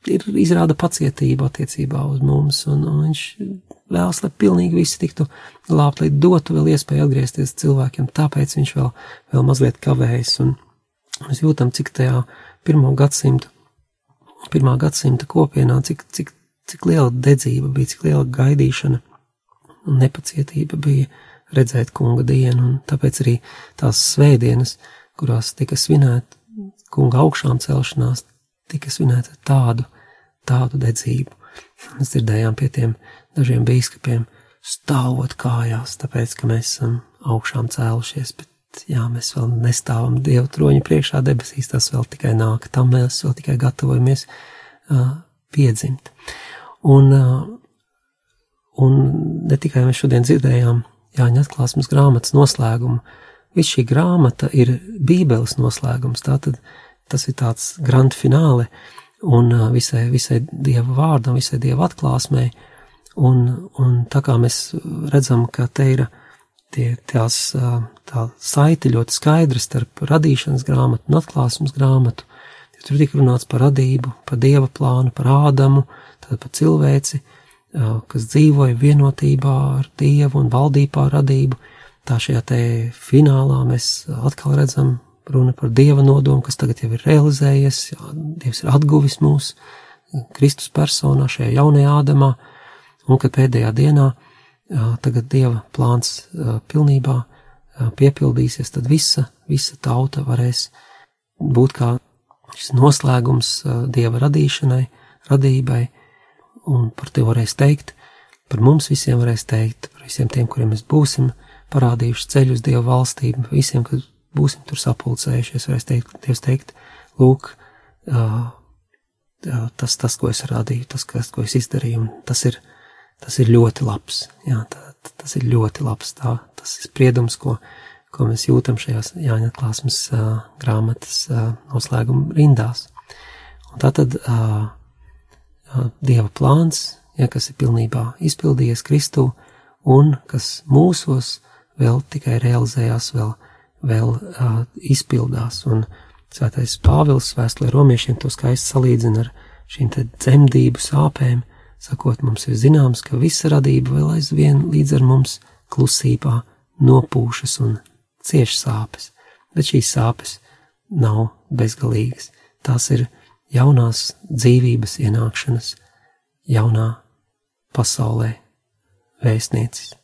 ir izrāda pacietību attiecībā uz mums, un, un viņš vēlas, lai pilnīgi visi tiktu glābt, lai dotu vēl iespēju atgriezties cilvēkiem, tāpēc viņš vēl, vēl mazliet kavējas, un mēs jūtam, cik tajā pirmo gadsimtu, pirmā gadsimta kopienā, cik, cik, cik liela dedzība bija, cik liela gaidīšana un nepacietība bija redzēt kunga dienu, un tāpēc arī tās svētdienas, kurās tika svinēta kunga augšām celšanās, tika svinēta tādu, tādu dedzību. Mēs dzirdējām pie tiem dažiem bīskapiem stāvot kājās, tāpēc, ka mēs esam augšām cēlušies, bet jā, mēs vēl nestāvam Dieva troņa priekšā debesīs, tas vēl tikai nāk, tam mēs vēl tikai gatavojamies uh, piedzimt. Un, uh, un ne tikai mēs šodien dzirdējām Jāņa atklāsmes grāmatas noslēgumu, viss šī grāmata ir Bībeles noslēgums, tātad tas ir tāds grand fināle un uh, visai, visai Dieva vārdam, visai Dieva atklāsmei, un, un tā kā mēs redzam, ka te ir tie, tās, uh, tā saiti ļoti skaidra starp radīšanas grāmatu un atklāsmes grāmatu, tur tika runāts par radību, par Dieva plānu, par Ādamu, tad par cilvēci, kas dzīvoja vienotībā ar Dievu un valdīja pār radību. Tā šajā te finālā mēs atkal redzam runa par Dieva nodomu, kas tagad jau ir realizējies, jā, Dievs ir atguvis mūs Kristus personā šajā jaunajā ādamā, un kad pēdējā dienā tagad Dieva plāns pilnībā piepildīsies, tad visa, visa tauta varēs būt kā šis noslēgums Dieva radīšanai, radībai, un par to varēs teikt, par mums visiem varēs teikt, par visiem tiem, kuriem mēs būsim parādījuši ceļu uz Dieva valstību, visiem, kad būsim tur sapulcējušies, varēs teikt, Dievs teikt, lūk, tas, tas, ko es radīju, tas, ko es izdarīju, un tas ir, tas ir ļoti labs, jā, tā, tas ir ļoti labs, tā, tas ir spriedums, ko, ko mēs jūtam šajās Jāņa atklāsmes uh, grāmatas uh, noslēguma rindās. Un tā tad uh, Dieva plāns, ja, kas ir pilnībā izpildījies Kristū, un kas mūsos vēl tikai realizējās, vēl, vēl uh, izpildās. Un Svētais Pāvils vēstulē romiešiem to skaisti salīdzina ar šīm te dzemdību sāpēm, sakot, mums ir zināms, ka visa radība vēl aizvien līdz ar mums klusībā nopūšas un cieš sāpes, bet šīs sāpes nav bezgalīgas. Tās ir jaunās dzīvības ienākšanas, jaunā pasaulē vēstniecis.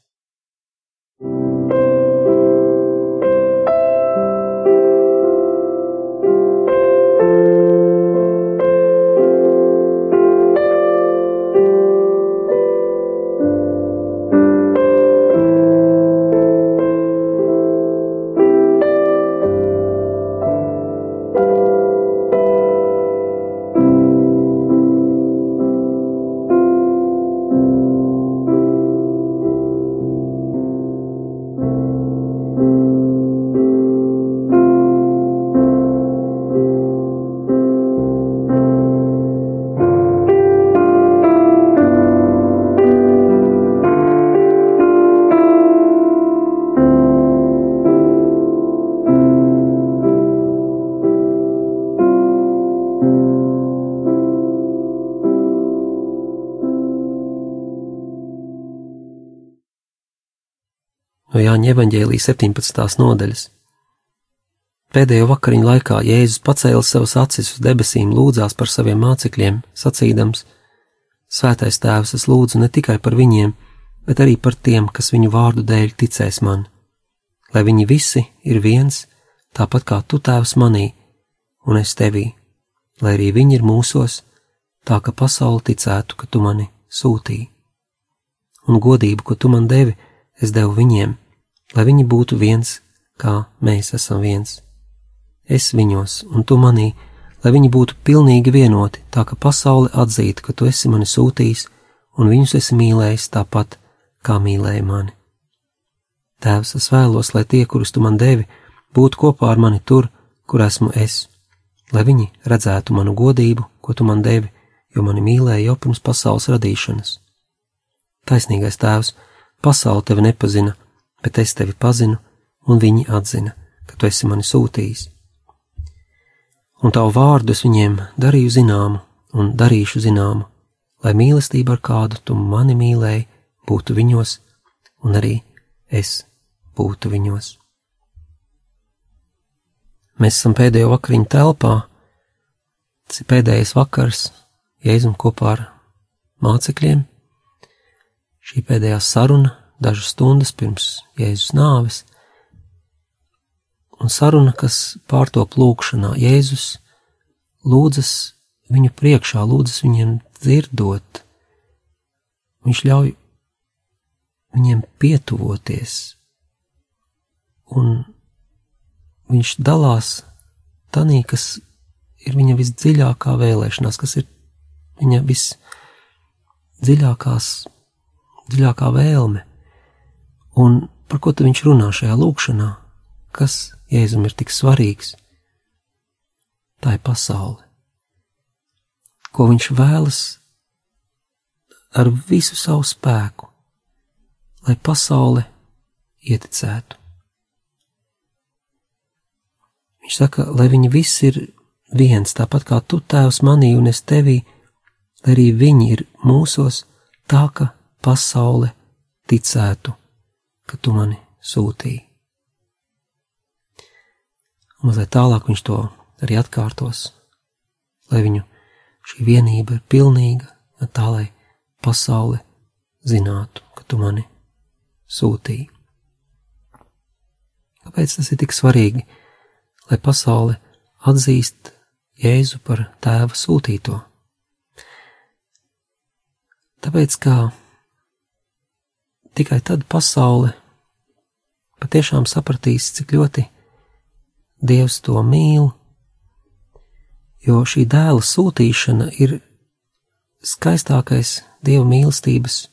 Jāņa evaņģēlīja 17. nodaļas. Pēdējo vakariņu laikā Jēzus pacēla savas acis uz debesīm, lūdzās par saviem mācekļiem, sacīdams: Svētais Tēvs, es lūdzu ne tikai par viņiem, bet arī par tiem, kas viņu vārdu dēļ ticēs man, lai viņi visi ir viens, tāpat kā tu tēvs manī, un es tevī, lai arī viņi ir mūsos, tā ka pasauli ticētu, ka tu mani sūtīji. Un godību, ko tu man devi, es devu viņiem, lai viņi būtu viens, kā mēs esam viens. Es viņos un tu manī, lai viņi būtu pilnīgi vienoti, tā ka pasaule atzītu, ka tu esi mani sūtījis un viņus esi mīlējis tāpat, kā mīlēji mani. Tēvs, es vēlos, lai tie, kurus tu man devi, būtu kopā ar mani tur, kur esmu es, lai viņi redzētu manu godību, ko tu man devi, jo mani mīlēja jau pirms pasaules radīšanas. Taisnīgais tēvs, pasaule tevi nepazina, bet es tevi pazinu, un viņi atzina, ka tu esi mani sūtījis. Un tavu vārdu es viņiem darīju zināmu un darīšu zināmu, lai mīlestība, ar kādu tu mani mīlēji, būtu viņos, un arī es būtu viņos. Mēs esam pēdējo vakariņu telpā, tas ir pēdējais vakars, Jēzum kopā ar mācekļiem. Šī pēdējā saruna dažas stundas pirms Jēzus nāves, un saruna, kas pārtop lūkšanā, Jēzus lūdzas viņu priekšā, lūdzas viņiem dzirdot. Viņš ļauj viņiem pietuvoties, un viņš dalās tanī, kas ir viņa visdziļākā vēlēšanās, kas ir viņa visdziļākās, dziļākā vēlme. Un par ko tad viņš runā šajā lūkšanā? Kas Jēzum ir tik svarīgs? Tā ir pasaule. Ko viņš vēlas ar visu savu spēku, lai pasaule ieticētu. Viņš saka, lai viņi visi ir viens, tāpat kā tu tēvs manī un es tevī, lai arī viņi ir mūsos, tā ka pasaule ticētu, ka tu mani sūtīji. Un mazliet tālāk viņš to arī atkārtos, lai viņu šī vienība ir pilnīga, tā lai pasaule zinātu, ka tu mani sūtīji. Kāpēc tas ir tik svarīgi, lai pasaule atzīst Jēzu par tēva sūtīto. Tāpēc, kā tikai tad pasaule patiešām sapratīs, cik ļoti Dievs to mīl, jo šī dēla sūtīšana ir skaistākais Dieva mīlestības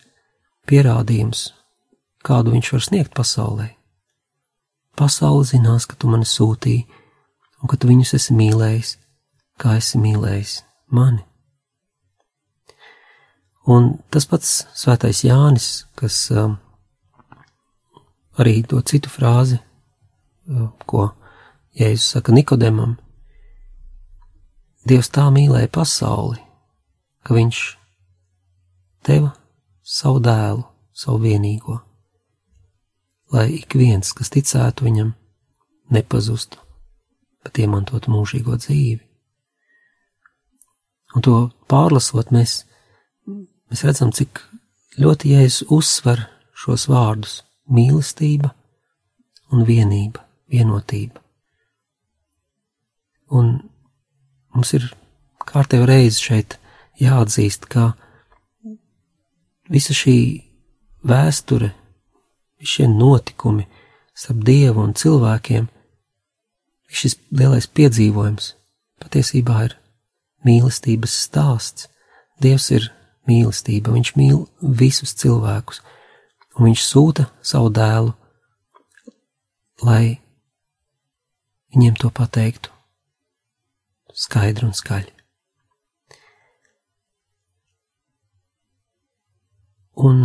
pierādījums, kādu viņš var sniegt pasaulē. Pasaule zinās, ka tu mani sūtīji, un ka tu viņus esi mīlējis, kā esi mīlējis mani. Un tas pats svētais Jānis, kas um, arī to citu frāzi, uh, ko Jēzus saka Nikodemam, Dievs tā mīlēja pasauli, ka viņš deva savu dēlu, savu vienīgo, lai ik viens, kas ticētu viņam, nepazustu, bet iemantotu mūžīgo dzīvi. Un to pārlasot, mēs, mēs redzam, cik ļoti Jēzus uzsver šos vārdus - mīlestība un vienība, vienotība. Un mums ir kārtējo reizi šeit jāatzīst, ka visa šī vēsture, šie notikumi starp Dievu un cilvēkiem, šis lielais piedzīvojums patiesībā ir mīlestības stāsts. Dievs ir mīlestība, viņš mīl visus cilvēkus, un viņš sūta savu dēlu, lai viņiem to pateiktu skaidri un skaļi. Un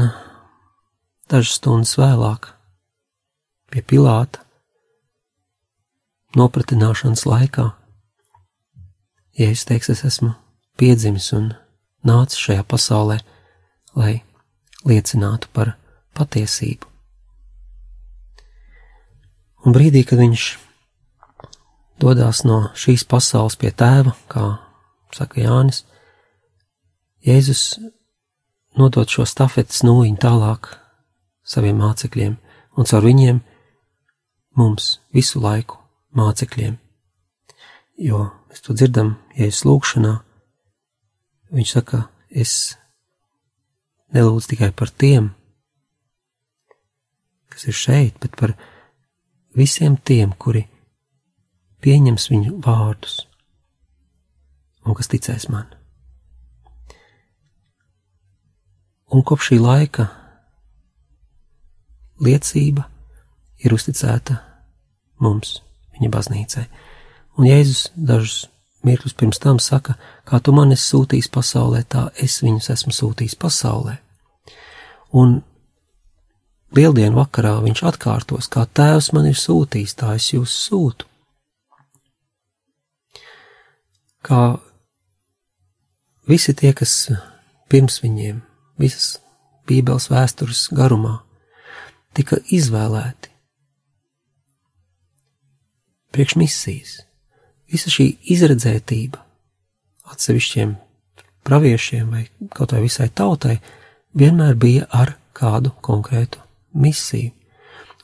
dažas stundas vēlāk, pie Pilāta, nopratināšanas laikā, ja es teikšu, es esmu piedzimis un nācis šajā pasaulē, lai liecinātu par patiesību. Un brīdī, kad viņš dodas no šīs pasaules pie tēva, kā saka Jānis, Jēzus nodot šo stafetes nūjiņu tālāk saviem mācekļiem un caur viņiem mums visu laiku mācekļiem. Jo mēs to dzirdam Jēzus lūgšanā, viņš saka, es nelūdzu tikai par tiem, kas ir šeit, bet par visiem tiem, kuri pieņems viņu vārdus un kas ticēs man. Un kopš šī laika liecība ir uzticēta mums, viņa baznīcai. Un Jēzus dažus mirklus pirms tam saka, kā tu man esi sūtījis pasaulē, tā es viņus esmu sūtījis pasaulē. Un lieldienu vakarā viņš atkārtos, kā tēvs man ir sūtījis, tā es jūs sūtu. Kā visi tie, kas pirms viņiem, visas Bībeles vēstures garumā, tika izvēlēti priekš misijas visa šī izredzētība atsevišķiem praviešiem vai kaut vai visai tautai vienmēr bija ar kādu konkrētu misiju.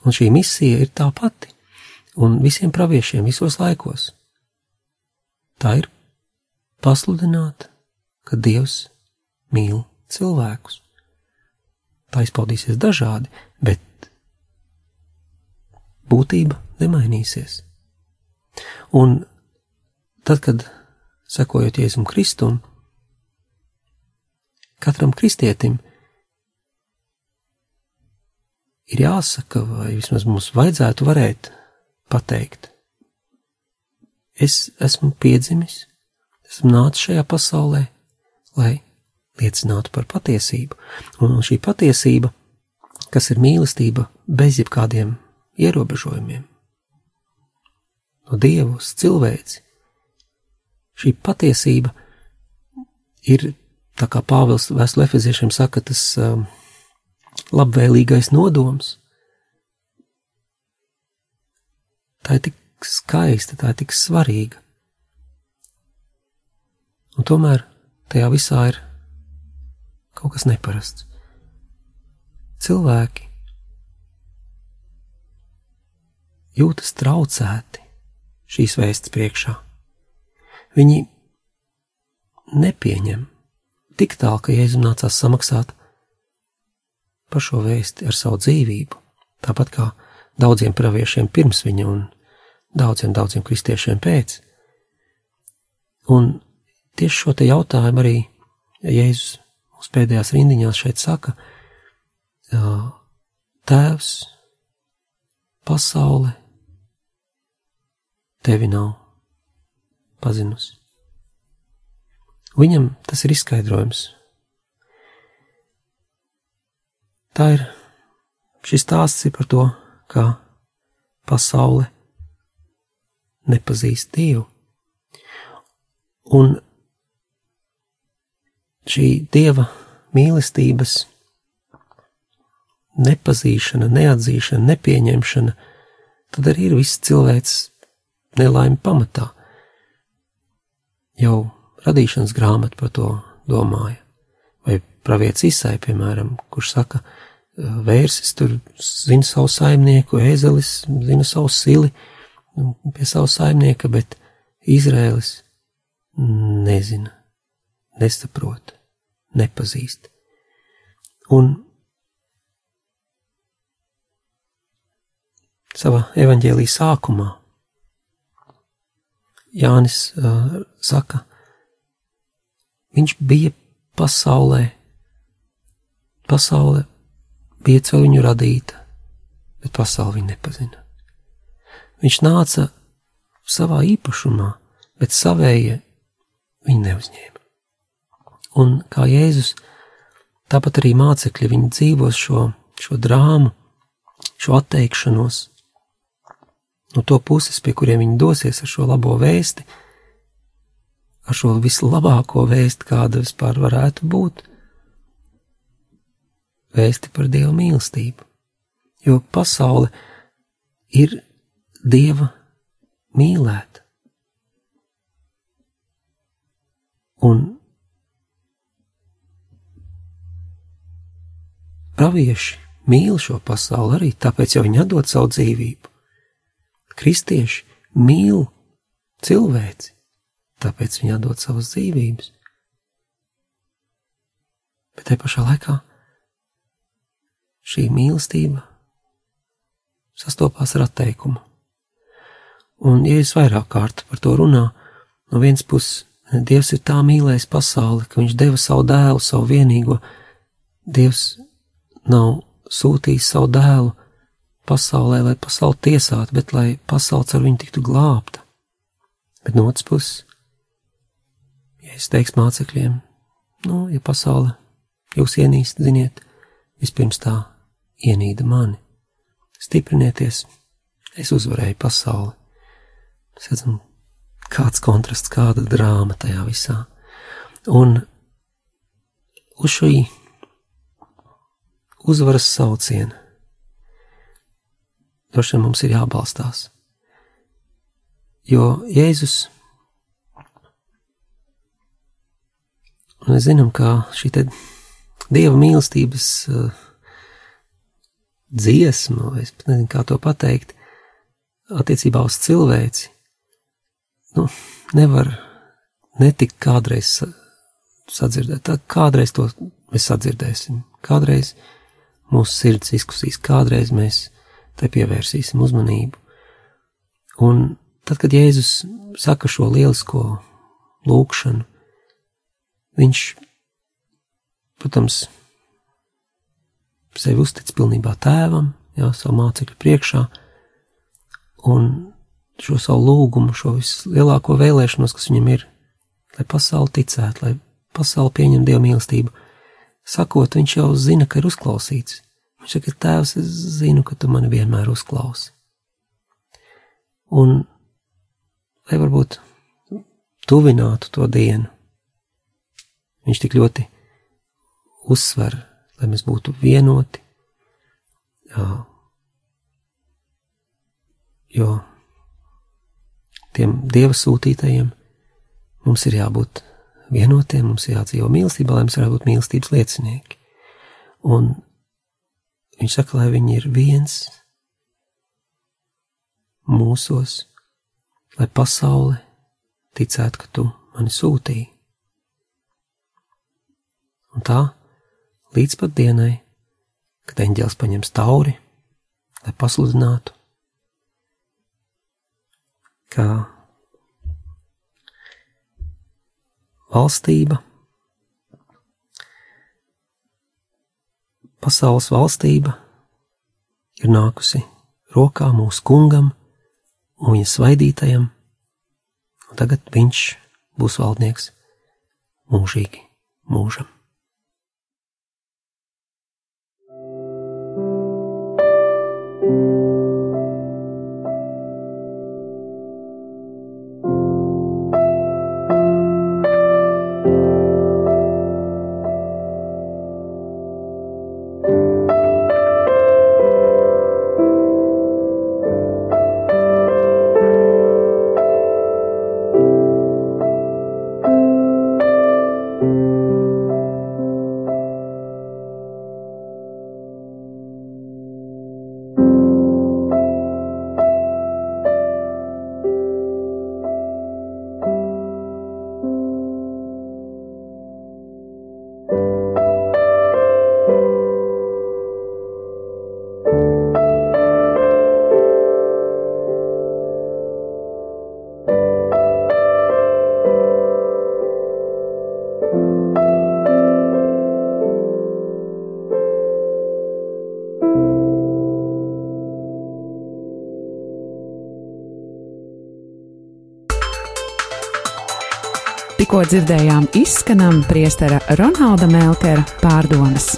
Un šī misija ir tā pati, un visiem praviešiem visos laikos. Tā ir pasludināt, ka Dievs mīl cilvēkus. tā izpaudīsies dažādi, bet būtība nemainīsies. Un tad, kad sekojot Jēzum Kristum, katram kristietim ir jāsaka, vai vismaz mums vajadzētu varēt pateikt, es esmu piedzimis, esmu nācis šajā pasaulē, lai liecinātu par patiesību, un šī patiesība, kas ir mīlestība bez jebkādiem ierobežojumiem, no Dieva uz cilvēci, šī patiesība ir, tā kā Pāvils vēstule efeziešiem saka, tas um, labvēlīgais nodoms. Tā ir tik skaista, tā ir tik svarīga. Un tomēr tajā visā ir kaut kas neparasts. Cilvēki jūtas traucēti šīs vēstas priekšā. Viņi nepieņem. Tik tālu, ka Jēzum nācās samaksāt par šo vēsti ar savu dzīvību, tāpat kā daudziem praviešiem pirms viņa un daudziem, daudziem kristiešiem pēc. Un tieši šo te jautājumu arī Jēzus uz pēdējās rindiņās šeit saka, Tēvs, pasaule tevi nav pazinusi. Viņam tas ir izskaidrojums. Tā ir šis stāsts ir par to, kā pasaule nepazīst Dievu. Un šī Dieva mīlestības nepazīšana, neatzīšana, nepieņemšana, tad arī ir viss cilvēks nelaime pamatā. Jau radīšanas grāmata par to domāja. Vai pravietis Isai, piemēram, kurš saka, vērsis tur zina savu saimnieku, ēzelis zina savu sili nu, pie savu saimnieka, bet Izrēlis nezina, nesaprot, nepazīst. Un savā evaņģēlī sākumā Jānis uh, saka, viņš bija pasaulē, pasaule bija caur viņu radīta, bet pasauli viņa nepazina. Viņš nāca savā īpašumā, bet savējie viņu neuzņēma. Un kā Jēzus, tāpat arī mācekļi viņi dzīvos šo, šo drāmu, šo atteikšanos, no to puses, pie kuriem viņi dosies ar šo labo vēsti, ar šo vislabāko vēsti, kāda vispār varētu būt, vēsti par Dieva mīlestību. Jo pasaule ir Dieva mīlēta. Un pravieši mīl šo pasauli arī tāpēc, jo viņi atdod savu dzīvību. Kristieši mīl cilvēci, tāpēc viņi dod savas dzīvības. Bet te pašā laikā šī mīlestība sastopās ar atteikumu. Un, ja es vairāk kārt par to runā, no vienas puses Dievs ir tā mīlējis pasauli, ka Viņš deva savu dēlu, savu vienīgo. Dievs nav sūtījis savu dēlu, pasaulē, lai pasauli tiesātu, bet lai pasaules ar viņu tiktu glābta. Bet no otras puses, ja es teikšu mācekļiem, nu, ja pasaule jūs ienīst, ziniet, vispirms tā ienīda mani. Stiprinieties, es uzvarēju pasauli. Mēs redzam, kāds kontrasts, kāda drāma tajā visā. Un uz šī uzvaras sauciena droši vien mums ir jābalstās. Jo Jēzus, mēs zinām, ka šī dieva mīlestības uh, dziesma, es pat nezinu, kā to pateikt, attiecībā uz cilvēci, nu, nevar netikt kādreiz sadzirdēt. Tā kādreiz to mēs sadzirdēsim, kādreiz mūsu sirds izkusīs, kādreiz mēs te pievērsīsim uzmanību. Un tad, kad Jēzus saka šo lielisko lūkšanu, viņš, protams, sevi uztic pilnībā tēvam, jā, savu mācekļu priekšā, un šo savu lūgumu, šo vislielāko vēlēšanos, kas viņam ir, lai pasauli ticētu, lai pasauli pieņem dievu mīlestību, sakot, viņš jau zina, ka ir uzklausīts. Viņš saka, Tēvs, es zinu, ka tu mani vienmēr uzklausi. Un lai varbūt tuvinātu to dienu, viņš tik ļoti uzsver, lai mēs būtu vienoti, jā, jo tiem dieva sūtītajiem mums ir jābūt vienotiem, mums ir jādzīvo mīlestībā, lai mēs varētu būt mīlestības liecinieki. Un viņš saka, lai viņi ir viens mūsos, lai pasaule ticētu, ka tu mani sūtīji. Un tā līdz pat dienai, kad eņģēlis paņems tauri, lai pasludinātu, ka valstība, pasaules valstība ir nākusi rokā mūsu kungam un viņa svaidītajam, un tagad viņš būs valdnieks mūžīgi mūžam. Tikko dzirdējām izskanam priestera Ronalda Melkera pārdomas.